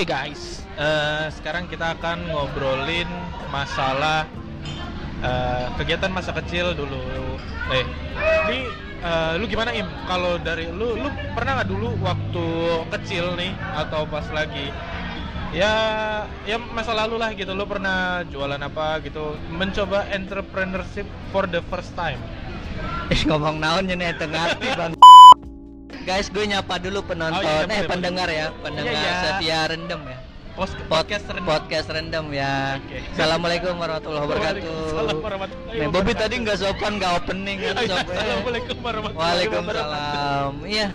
Oke guys, eh, sekarang kita akan ngobrolin masalah eh, kegiatan masa kecil dulu. Eh, ini eh, lu gimana im? Kalau dari lu, lu pernah nggak dulu waktu kecil nih atau pas lagi? Ya ya masa lalu lah gitu. Lu pernah jualan apa gitu? Mencoba entrepreneurship for the first time. Ngomong naon nih tengah bang guys gue nyapa dulu penonton Oh, iya, eh boleh, pendengar ya pendengar Iya, iya. setia rendem ya Post, Pod- podcast rendam. podcast rendem ya Oke. assalamualaikum warahmatullahi wabarakatuh warahmatullahi Bobby tadi nggak sopan nggak opening kan Oh, iya, sopan. Assalamualaikum warahmatullahi wabarakatuh. Waalaikumsalam iya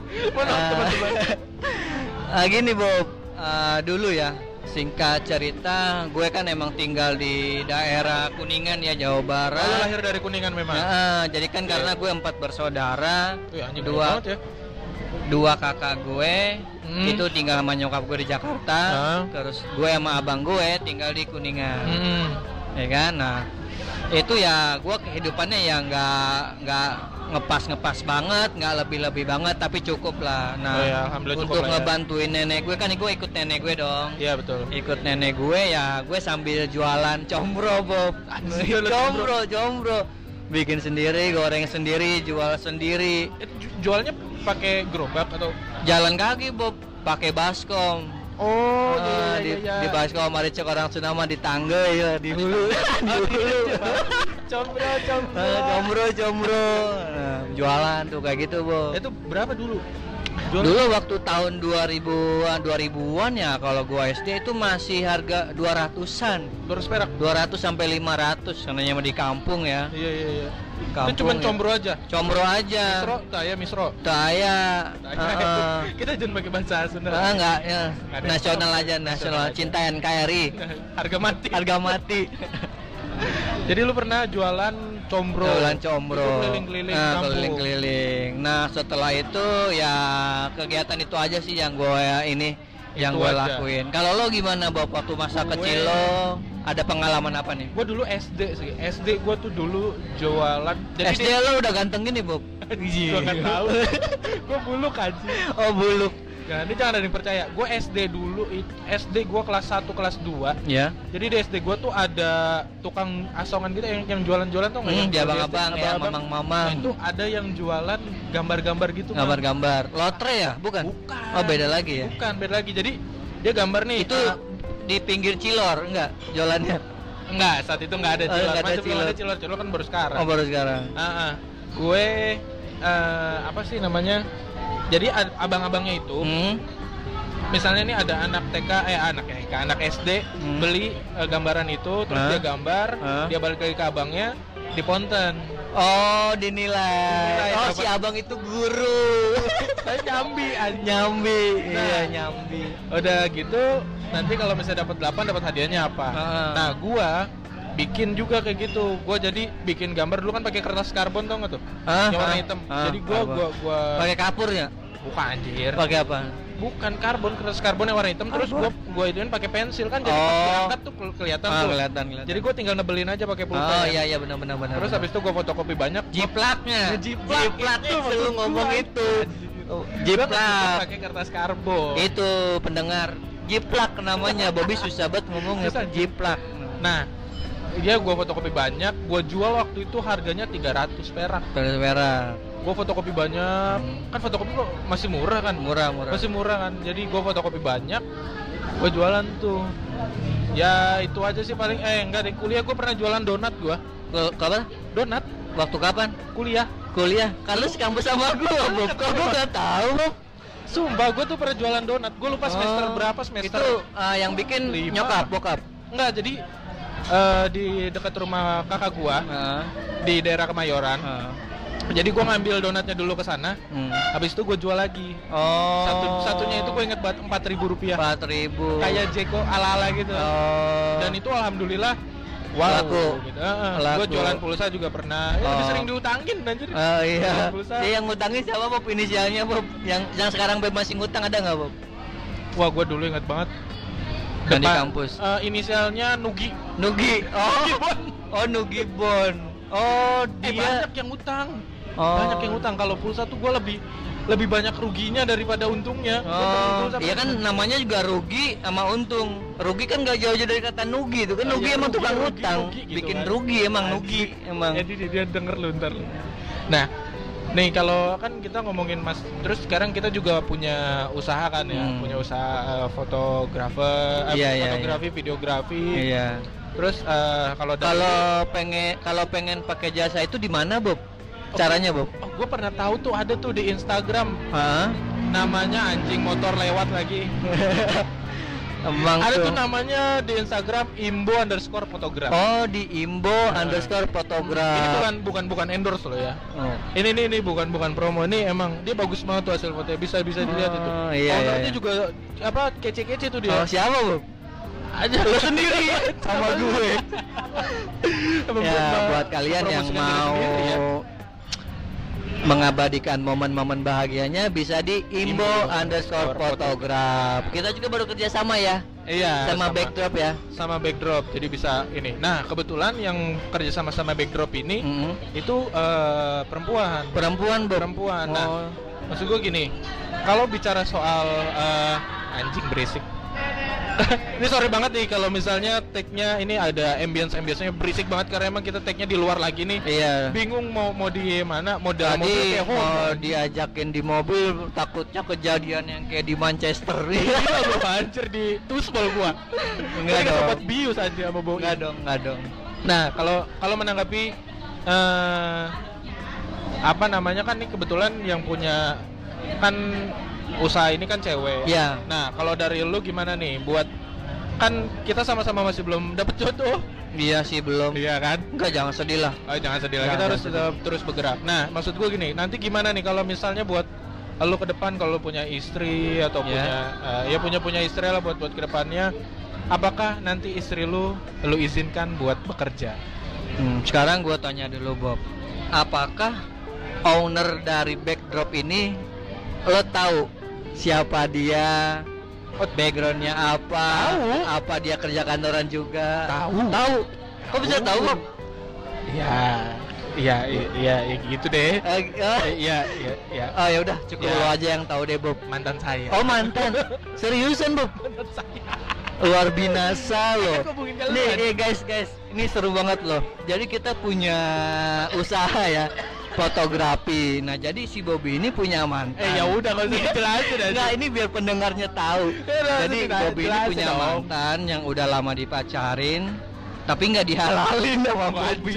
ah, gini Bob Ah, dulu ya singkat cerita gue kan emang tinggal di daerah Kuningan ya Jawa Barat Lalu lahir dari Kuningan memang. Nah, jadi kan karena gue empat bersaudara, anjing dua ya. Dua kakak gue Hmm. itu tinggal sama nyokap gue di Jakarta, Ah. terus gue sama abang gue tinggal di Kuningan, Hmm. ya kan? Nah itu ya gue kehidupannya ya nggak nggak ngepas ngepas banget, nggak lebih lebih banget, tapi cukup lah. Nah Oh ya, cukup untuk lah ya. ngebantuin nenek gue kan gue ikut nenek gue dong. Iya betul. Ikut nenek gue ya gue sambil jualan combro Bob Combro, combro Bikin sendiri, goreng sendiri, jual sendiri. Ju- jualnya pakai gerobak atau? Jalan kaki Bob. Pakai baskom. Oh, Ah, di, di baskom ada cek orang Sunama di tangga ya di hulu di hulu Combro, combro. Ah, jombro jombro Nah, jualan tuh kayak gitu Bob. Itu berapa dulu? Jual dulu waktu tahun 2000-an 2000-an ya kalau gua SD itu masih harga 200-an 200 perak. 200 sampai 500 karena di kampung ya Iya, iya, iya. Kampung itu cuma ya. combro aja. combro aja Misro, taya misro. Taya. Kita jangan pakai bahasa Sunda. Ah, enggak ya. Nasional aja, Nasional nasional cinta NKRI. Harga mati. Harga mati. Jadi lu pernah jualan combro. Jualan combro. Keliling-keliling Nah, keliling-keliling. Setelah itu ya kegiatan itu aja sih yang gue ini yang Itu gue aja. lakuin. Kalau lo gimana Bob waktu masa Gue- kecil lo ada pengalaman apa nih? Gue dulu SD sih. SD gue tuh dulu jualan. SD dia- lo udah ganteng gini Bob? Gue nggak tahu. gue buluk aja. Oh buluk. Nah, ini jangan ada yang percaya. Gue SD dulu, SD gue kelas 1, kelas 2 Ya. Jadi di SD gue tuh ada tukang asongan gitu yang, yang jualan-jualan tuh nggak? Hmm, yang di abang-abang ya, mamang-mamang. Nah, itu ada yang jualan gambar-gambar gitu. Gambar-gambar. Lotre ya? Bukan? Bukan. Oh beda lagi ya? Bukan, beda lagi. Jadi dia gambar nih. Itu ah, di pinggir Cilor enggak jualannya? enggak, saat itu enggak ada Oh, cilor. nggak ada Masih belum cilor. ada cilor. Cilor kan baru sekarang. Oh baru sekarang. Ah, ah. gue eh, apa sih namanya? Jadi ad- abang-abangnya itu Hmm. misalnya nih ada anak TK eh anak TK anak SD Hmm. beli eh, gambaran itu terus Hah? dia gambar Hah? dia balik lagi ke abangnya di ponten Oh dinilai. Dinilai, Oh si abang itu guru. Saya nyambi anjing. nyambi. Nah. Iya nyambi. udah gitu nanti kalau misalnya dapat 8 dapat hadiahnya apa Ah. nah gua bikin juga kayak gitu gua jadi bikin gambar dulu kan pakai kertas karbon tau nggak tuh Hah? yang warna Hah? hitam Hah? jadi gua Apa? gua gua Pakai kapurnya? bukan anjir Pakai apa? bukan karbon kertas karbon yang warna hitam terus gua gua ituin pakai pensil kan jadi pas Oh. diangkat tuh kel- kelihatan Ah, tuh kelihatan kelihatan. jadi gua tinggal nebelin aja pakai pulpen Oh iya iya benar benar benar. Terus habis itu gua fotokopi banyak. jiplaknya. Jiplak, Jiplak itu lu ngomong itu. Oh, jiplak. pakai kertas karbon. Itu pendengar. Jiplak namanya. Bobby susah banget ngomongnya. Susah, Jiplak. Nah, dia gua fotokopi banyak, gua jual waktu itu harganya 300 perak. Terus merah. Gua fotokopi banyak, Hmm. kan fotokopi kok masih murah kan? Murah murah. Masih murah kan. Jadi gua fotokopi banyak, gua jualan tuh. Ya itu aja sih paling eh enggak deh kuliah gua pernah jualan donat gua. Ke- Kapan? Donat Waktu kapan? kuliah. Kuliah. Kan lu sekampus sama gua, Bob. Kok gua gak tahu, Bob? Sumpah gua tuh pernah jualan donat. Gua lupa semester Oh, berapa semester. Itu uh, yang bikin Lima. nyokap, bokap. Enggak, jadi eh, di dekat rumah kakak gua Heeh. di daerah Kemayoran. heeh. Jadi gua ngambil donatnya dulu ke sana. Hmm. Habis itu gue jual lagi. Oh. Satu satunya itu gue inget banget empat ribu rupiah. empat ribu. Kayak Jeko ala ala gitu. Oh. Dan itu alhamdulillah Laku. Gitu. Gue Laku. jualan pulsa juga pernah. Ya, lebih Oh. sering diutangin anjir. Oh iya. Pulsa. Yang ngutangin siapa Bob? Inisialnya Bob. Yang yang sekarang Bob masih ngutang ada nggak Bob? Wah, gue dulu inget banget. Yang di kampus. eh, inisialnya Nugi. Nugi. Oh. Oh Nugi Bon. Oh Eh dia. banyak yang utang. Oh. Banyak yang utang. Kalau pulsa tuh gue lebih lebih banyak ruginya daripada untungnya. Oh, iya kan namanya juga rugi sama untung. Rugi kan gak jauh-jauh dari kata nugi itu kan Oh, nugi iya, emang rugi, tukang rugi, utang, rugi gitu bikin kan. rugi emang nugi emang. Jadi dia, denger lu ntar. Nah, nih kalau kan kita ngomongin mas, terus sekarang kita juga punya usaha kan ya, Hmm. punya usaha eh, fotografer, eh, Iya, iya, fotografi, videografi. Iya. Terus eh, kalau Kalau pengen kalau pengen pakai jasa itu di mana, Bob? Caranya, Bob? oh, gue pernah tahu tuh ada tuh di Instagram Hah? namanya anjing motor lewat lagi. Emang ada tuh. namanya di Instagram imbo underscore fotograf. Oh, di imbo Nah. underscore Ini fotograf. bukan bukan bukan endorse loh ya. Oh. Ini nih ini bukan bukan promo ini emang dia bagus banget tuh hasil fotonya bisa bisa dilihat itu. Oh, iya, Ownernya iya, juga apa kece-kece tuh dia. Oh, siapa, Bob? aja lo sendiri sama gue. Ya buat- kalian yang mau ya. Mengabadikan momen-momen bahagianya bisa di imbo underscore fotograf kita juga baru kerja sama ya Iya. sama, backdrop ya sama backdrop jadi bisa ini. Nah kebetulan yang kerja sama sama backdrop ini Mm. itu eh, perempuan. perempuan. Perempuan. Nah Oh. maksud gue gini, kalau bicara soal eh, anjing berisik. ini sorry banget nih kalau misalnya tag-nya ini ada ambience ambience-nya berisik banget karena emang kita tag-nya di luar lagi nih. iya Bingung mau mau di mana, mau dalam mobil kayak mau home. diajakin di mobil takutnya kejadian yang kayak di Manchester Iya lu hancur di tuspol gua. Enggak dong. sempat bius aja sama Boim. nggak dong nggak dong Nah, kalau kalau menanggapi eh apa namanya kan nih kebetulan yang punya kan usaha ini kan cewek. ya Nah, kalau dari lu gimana nih buat kan kita sama-sama masih belum dapet jodoh. iya sih belum Iya kan? enggak jangan sedih lah Oh, jangan sedih lah. Kita harus sedih. tetap terus bergerak. Nah, maksud gua gini, nanti gimana nih kalau misalnya buat lu ke depan kalau punya istri atau Ya. punya eh, ya punya punya istri lah buat buat ke depannya apakah nanti istri lu lu izinkan buat bekerja? Hmm, sekarang gue tanya dulu Bob, apakah owner dari backdrop ini lo tahu siapa dia, backgroundnya apa, Tahu. apa dia kerja kantoran juga? Tahu. Tahu. Kok bisa tahu Bob? Iya, iya, iya, ya gitu deh. Eh, eh, Iya, iya, iya. oh ya udah cukup Ya. lo aja yang tahu deh Bob. Mantan saya. Oh mantan, seriusan Bob? mantan saya. Luar binasa loh. Nih, eh, guys, guys, ini seru banget loh. Jadi kita punya usaha ya, fotografi. Nah, jadi si Bobby ini punya mantan. Eh ya udah kalau dijelasin aja. Nggak, ini biar pendengarnya tahu. Jadi Bobby ini punya dong. mantan yang udah lama dipacarin, tapi nggak dihalalin sama Bobby.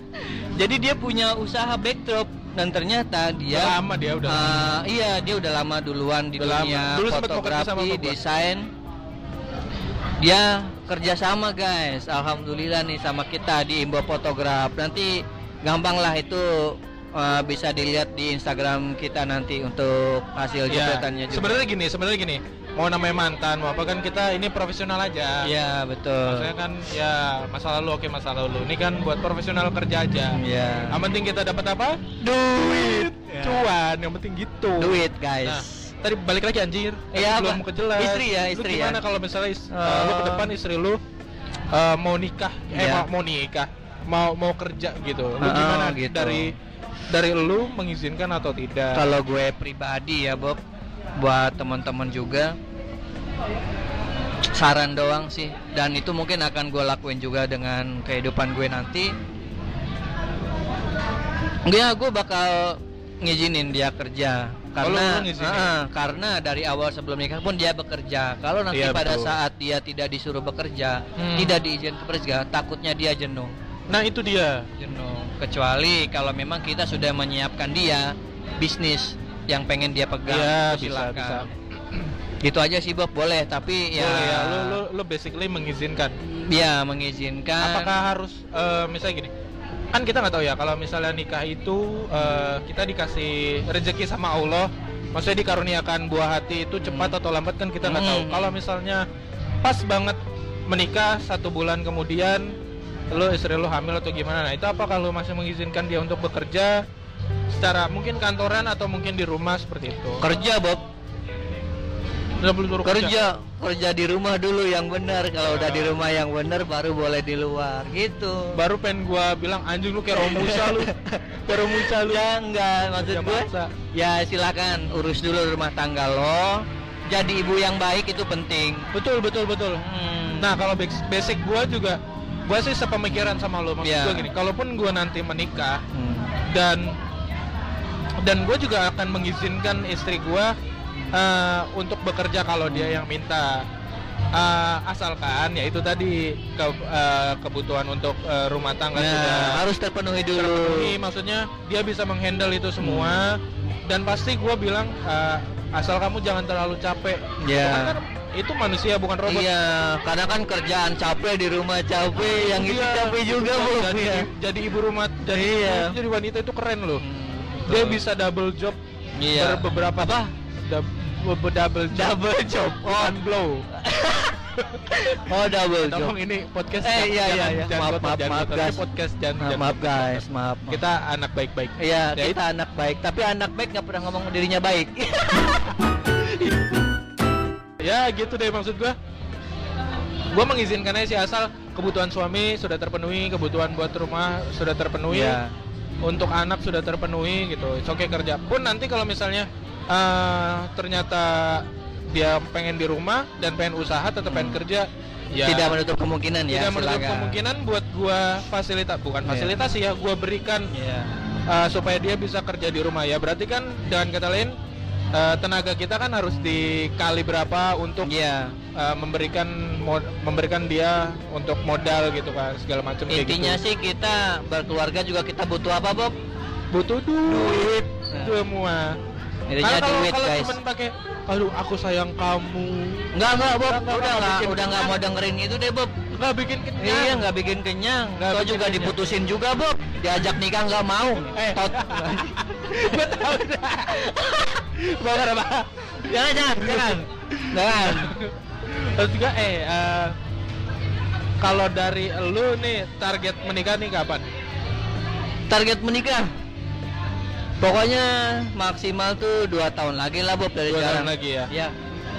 Jadi dia punya usaha backdrop dan ternyata dia Udah lama dia udah. Ah, iya, dia udah lama duluan di Udah lama. dunia Dulu fotografi, desain. Dia kerja sama guys, alhamdulillah nih sama kita di Imbo Fotograf. Nanti gampang lah itu eh, bisa dilihat di Instagram kita nanti untuk hasil Ya, jepretannya juga. sebenarnya gini, sebenarnya gini. Mau namanya mantan, mau apa kan kita ini profesional aja. Iya betul. Maksudnya kan ya masa lalu oke masa lalu. Ini kan buat profesional kerja aja. Iya. Yang penting kita dapat apa? Duit. Ya. Cuan, yang penting gitu. Duit Nah, guys. tadi balik lagi anjir. Iya, belum kejelas. Istri ya, Lu istri gimana ya. kalau misalnya is- uh, lu ke depan istri lu uh, mau nikah, eh Iya. mau, mau nikah, mau mau kerja gitu. Lu Oh, gimana gitu. dari dari lu mengizinkan atau tidak? Kalau gue pribadi ya Bob, buat teman-teman juga saran doang sih dan itu mungkin akan gue lakuin juga dengan kehidupan gue nanti ya gue bakal ngizinin dia kerja Oh, karena ngizinin? Ah, karena dari awal sebelum nikah pun dia bekerja kalau nanti Iya, pada betul. saat dia tidak disuruh bekerja Hmm. tidak diizinkan bekerja takutnya dia jenuh Nah, itu dia. jenuh kecuali kalau memang kita sudah menyiapkan dia bisnis yang pengen dia pegang Iya, itu bisa, silakan. bisa. gitu aja sih Bob boleh tapi ya Boleh ya, lu, lu lu basically mengizinkan. ya mengizinkan Apakah harus eh, misalnya gini? Kan kita nggak tahu ya kalau misalnya nikah itu eh, kita dikasih rezeki sama Allah, maksudnya dikaruniakan buah hati itu cepat atau lambat kan kita nggak tahu. Hmm. Kalau misalnya pas banget menikah satu bulan kemudian lu istri lu hamil atau gimana? Nah, itu apa kalau masih mengizinkan dia untuk bekerja secara mungkin kantoran atau mungkin di rumah seperti itu? kerja Bob suruh kerja kerja di rumah dulu yang benar. Kalau udah di rumah yang benar baru boleh di luar gitu. Baru pengen gua bilang anjing lu kayak Romusa lu. Kayak Romusa lu. Ya enggak, maksud Kerja gue ya silakan urus dulu rumah tangga lo. Jadi ibu yang baik itu penting. Betul betul betul. Hmm. Nah kalau bas- basic gua juga gua sih sepemikiran sama lo maksud Iya. gua gini kalaupun gua nanti menikah Hmm. dan dan gue juga akan mengizinkan istri gue eh, untuk bekerja kalau dia yang minta Eh, asalkan ya itu tadi ke, eh, kebutuhan untuk eh, rumah tangga Nah, sudah harus terpenuhi dulu. terpenuhi maksudnya dia bisa menghandle itu semua dan pasti gue bilang eh, asal kamu jangan terlalu capek Iya. Bukan kan itu manusia bukan robot Iya, karena kan kerjaan capek di rumah capek, yang itu Iya. capek juga bu. jadi, Iya. jadi ibu rumah jadi, Iya. jadi wanita itu keren loh Hmm, dia bisa double job Iya. berbeberapa Apa? dub- be- double job Double job. bukan blow Oh double job. Tolong ini podcast Eh, jangan- iya, iya, jangan- iya. jangan Maaf, maaf, maaf, guys. podcast jangan, maaf kotor. guys, maaf. maaf. kita anak baik-baik Iya, Ya, kita anak baik, tapi anak baik nggak pernah ngomong dirinya baik. ya gitu deh maksud gua gua mengizinkan aja sih asal kebutuhan suami sudah terpenuhi kebutuhan buat rumah sudah terpenuhi Iya. untuk anak sudah terpenuhi gitu it's okay kerja pun nanti kalau misalnya eh, ternyata dia pengen di rumah dan pengen usaha tetap pengen Hmm. kerja ya Tidak menutup kemungkinan ya. tidak menutup silakan. kemungkinan buat gua fasilitas bukan Iya. fasilitas ya gua berikan Iya. uh, supaya dia bisa kerja di rumah ya berarti kan dengan kata lain uh, tenaga kita kan harus dikali berapa untuk Iya. uh, memberikan mod- memberikan dia untuk modal gitu kan segala macam Intinya gitu. sih kita berkeluarga juga kita butuh apa Bob? butuh duit Nah. semua Intinya kalau duit kalau guys. cuma pakai aduh aku sayang kamu Enggak enggak Bob, Enggak, udah enggak nggak bikin udah nggak mau dengerin itu deh Bob. nggak bikin kenyang Iya nggak bikin kenyang. Nggak Kau bikin juga kenyang. diputusin juga Bob. Diajak nikah nggak mau. Eh. Tot. Bakar apa jangan jangan jangan. Jangan. Terus juga eh eh, kalau dari lu nih target menikah nih kapan? Target menikah. Pokoknya maksimal tuh dua tahun lagi lah Bob dari Dua sekarang. tahun lagi ya. Ya.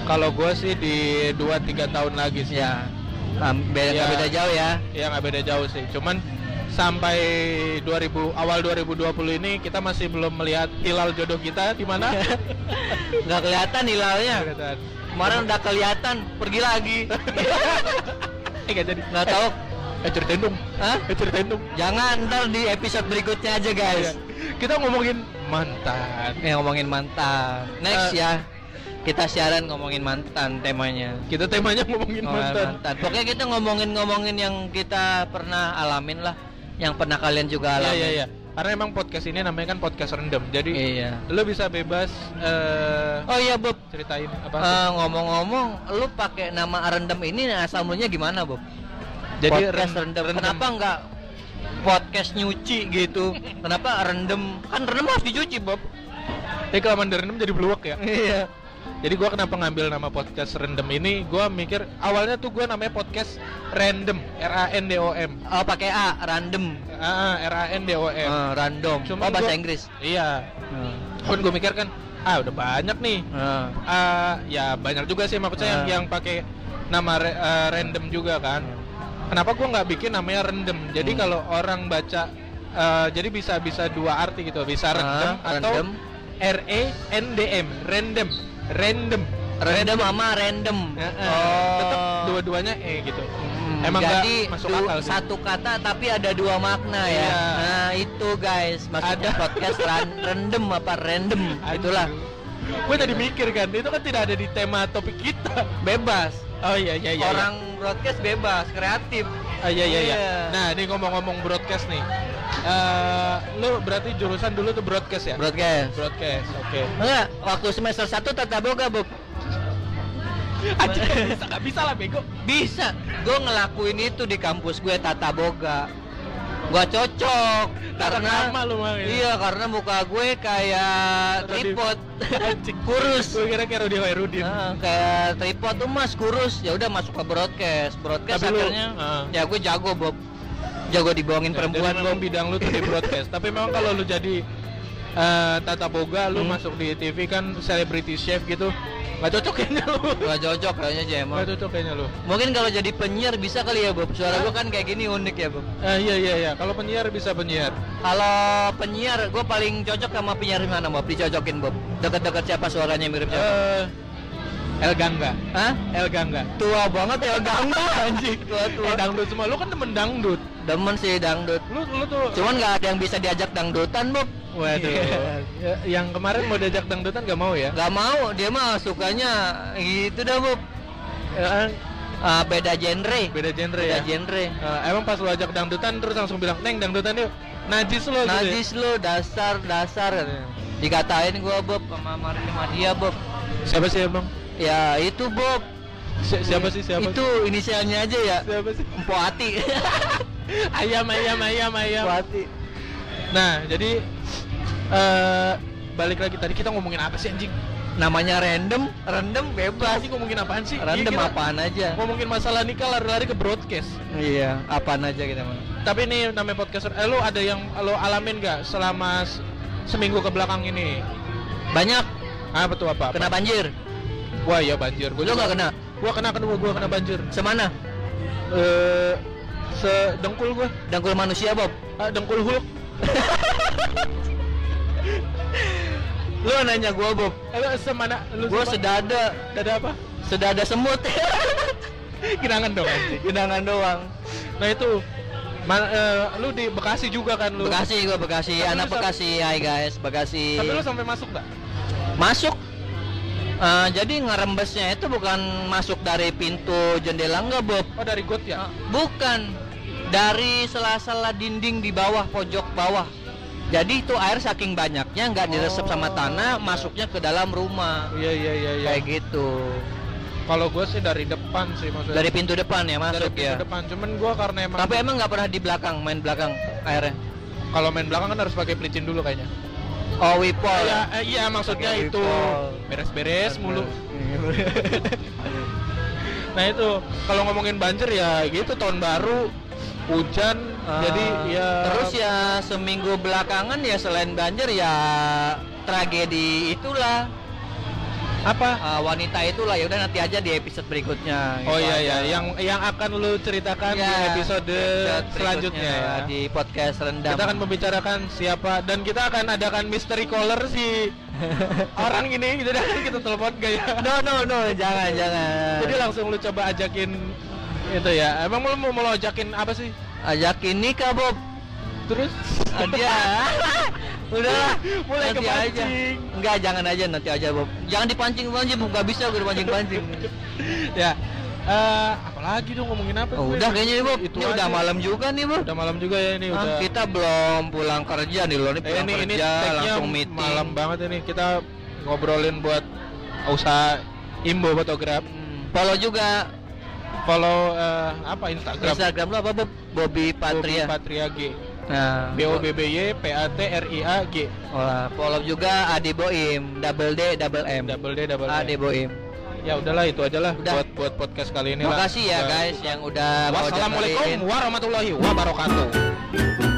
Kalau gue sih di 2-3 tahun lagi sih. Ya. Ah, beda Ya. beda jauh ya. Ya nggak beda jauh sih. Cuman sampai 2000 awal 2020 ini kita masih belum melihat hilal jodoh kita di mana? Nggak kelihatan hilalnya. Kelihatan. Kemarin udah kelihatan, pergi lagi. eh nggak jadi. Nggak tahu. Eh ceritain dong. Hah? Eh ceritain dong. Jangan ntar di episode berikutnya aja Iya. guys. Kita ngomongin mantan. Eh ngomongin mantan. Next Eh. ya. Kita siaran ngomongin mantan temanya. Kita temanya ngomongin Ngomongin mantan. mantan. Pokoknya kita ngomongin-ngomongin yang kita pernah alamin lah. Yang pernah kalian juga Iya alamin. iya iya. Karena emang podcast ini namanya kan podcast random. Jadi Iya. lu bisa bebas eh Oh iya Bob. ceritain apa Eh, ngomong-ngomong, lu pakai nama rendem ini asal mulanya gimana Bob? Jadi podcast rendem. rendem. Kenapa nggak podcast nyuci gitu? Kenapa rendem? Kan rendem harus dicuci Bob. Eh dari random jadi bluwak ya. Iya. Jadi gua kenapa ngambil nama podcast random ini? Gua mikir awalnya tuh gua namanya podcast random, R A N D O M. Oh pakai A, random. Ah, R A N D O M. Eh, random. Cuman oh bahasa gua- Inggris. Iya. Hmm. Kan gue mikir kan, ah udah banyak nih. Eh, Ah, ya banyak juga sih maksudnya yang Ah. yang pakai nama re- eh, random juga kan. Kenapa gua nggak bikin namanya random? Jadi Hmm. kalau orang baca eh, jadi bisa bisa dua arti gitu, bisa random Ah, atau random. R E N D M, random, random. random sama random. Oh. Tetap dua-duanya E gitu. Hmm, Emang jadi masuk akal sih. satu kata tapi ada dua makna ya. Iya. Nah itu guys maksudnya Ada. podcast ran- random apa random itulah Gue tadi mikir kan, itu kan tidak ada di tema topik kita. bebas. Oh iya iya iya. Orang broadcast bebas, kreatif. Ah, iya iya iya. Iya. Nah, ini ngomong-ngomong broadcast nih. Eh, lu berarti jurusan dulu tuh broadcast ya? Broadcast. broadcast. Oke. Enggak, waktu semester 1 tata boga, Bob. Anjing nggak bisa nggak bisa lah bego. Bisa. Gue ngelakuin itu di kampus gue tata boga. Gua cocok karena nama lu mah ya. Iya, karena muka gue kayak tripod. Kurus. Gue kira kayak Rudi Hairudin. Nah, kayak tripod tuh mas kurus ya udah masuk ke broadcast broadcast Tapi lu- akhirnya ya gue jago Bob jago dibohongin Ya, perempuan jadi memang bidang lu tuh di broadcast. Tapi memang kalau lu jadi eh, tata boga, lu Hmm. masuk di TV kan celebrity chef gitu. nggak cocok kayaknya lu Gak cocok kayaknya Jemo. nggak cocok kayaknya lu Mungkin kalau jadi penyiar bisa kali ya Bob. Suara gua kan kayak gini unik ya Bob. Eh, iya iya iya kalau penyiar bisa penyiar Kalau penyiar, gue paling cocok sama penyiar mana Bob? Dicocokin Bob. Dekat-dekat siapa suaranya mirip siapa? eh El Gangga Hah? El Gangga Tua banget ya gangga anjing. Tua tua. eh dangdut semua lu kan temen dangdut Demen sih dangdut. lu lu tuh Cuman nggak ada yang bisa diajak dangdutan Bob. waduh Ya, yang kemarin mau diajak dangdutan gak mau ya Gak mau, dia mah sukanya gitu dah Bob. Eh, Ah, beda genre. beda genre Beda ya genre. Eh, emang pas lu ajak dangdutan terus langsung bilang neng dangdutan yuk najis lo gitu ya? Najis lu dasar dasar katanya. Dikatain gua Bob sama Marin sama dia Bob. siapa sih emang Ya itu Bob. Si- siapa sih siapa Itu inisialnya aja ya. siapa sih Empo Ati. ayam ayam ayam ayam Empo Ati. nah jadi eh balik lagi tadi kita ngomongin apa sih anjing Namanya random, random bebas. Anjing ngomongin apaan sih Random kita apaan aja. ngomongin masalah nikah lari-lari ke broadcast Iya, apaan aja kita mah. tapi ini namanya podcast eh, lu ada yang lo alamin gak selama seminggu ke belakang ini Banyak ah betul apa, kena banjir. wah ya banjir gua Lu juga- kena? gua kena kena gua kena banjir Semana? eh sedengkul gua Dangkul manusia, Bob. ah, dengkul huluk Lu nanya gua, Bob. eh, lu semana lu semana- sedada, ada apa sedada semut. genangan dong anjing Genangan doang. nah itu ma- eh, lu di Bekasi juga kan lu Bekasi gua Bekasi, Tapi anak Bekasi. Hai guys, Bekasi. tapi lu sampai masuk gak Masuk. Eh, jadi ngerembesnya itu bukan masuk dari pintu jendela enggak, Bob. oh dari got ya Bukan dari sela-sela dinding di bawah pojok bawah. Jadi itu air saking banyaknya nggak diresep sama Oh. tanah, masuknya ke dalam rumah. iya iya iya iya Kayak gitu. kalau gua sih dari depan sih maksudnya Dari pintu depan ya dari masuk pintu ya. depan cuman gua karena emang Tapi emang nggak pernah di belakang, main belakang airnya. kalau main belakang kan harus pakai pelicin dulu kayaknya Oh, Wipol. ya eh, iya maksudnya Pakai itu beres-beres mulu nah itu kalau ngomongin banjir ya gitu tahun baru hujan Ah, jadi ya terus ya seminggu belakangan ya selain banjir ya tragedi itulah. Apa? Ah, wanita itulah. Ya udah nanti aja di episode berikutnya. Oh gitu iya. aja. iya yang yang akan lu ceritakan di Ya, episode episode selanjutnya ya. di podcast rendam. Kita akan membicarakan siapa dan kita akan adakan mystery caller si orang ini. Jadi kita telepon gak ya? No no no. Jangan jangan. Jadi langsung lu coba ajakin itu ya. Emang lu mau mau lu ajakin apa sih? Ajakin nikah Bob. Terus? Dia udah Mulai nanti aja. enggak jangan aja nanti aja Bob. Jangan dipancing pancing nggak bisa gue dipancing pancing ya. Eh apalagi dong ngomongin apa oh, gue? udah kayaknya nih Bob. Itu ini udah aja. malam juga nih Bob. Udah malam juga ya ini Ah, udah. kita belum pulang kerja nih loh ini Eh, pulang ini ini kerja tag-nya langsung meeting. malam banget ini. Kita ngobrolin buat usaha Imbo Fotograf Hmm, follow juga follow eh, apa Instagram? Instagram lu apa Bob? Bobby Patria Bobby Patria. G. Nah B O B B Y P A T R I A G. Wah, follow juga Adi Boim. Double D double M. Double D double Adi M Boim. Ya udahlah itu aja lah Udah. buat buat podcast kali ini lah. Makasih ya Udah. guys yang udah Wassalamualaikum warahmatullahi wabarakatuh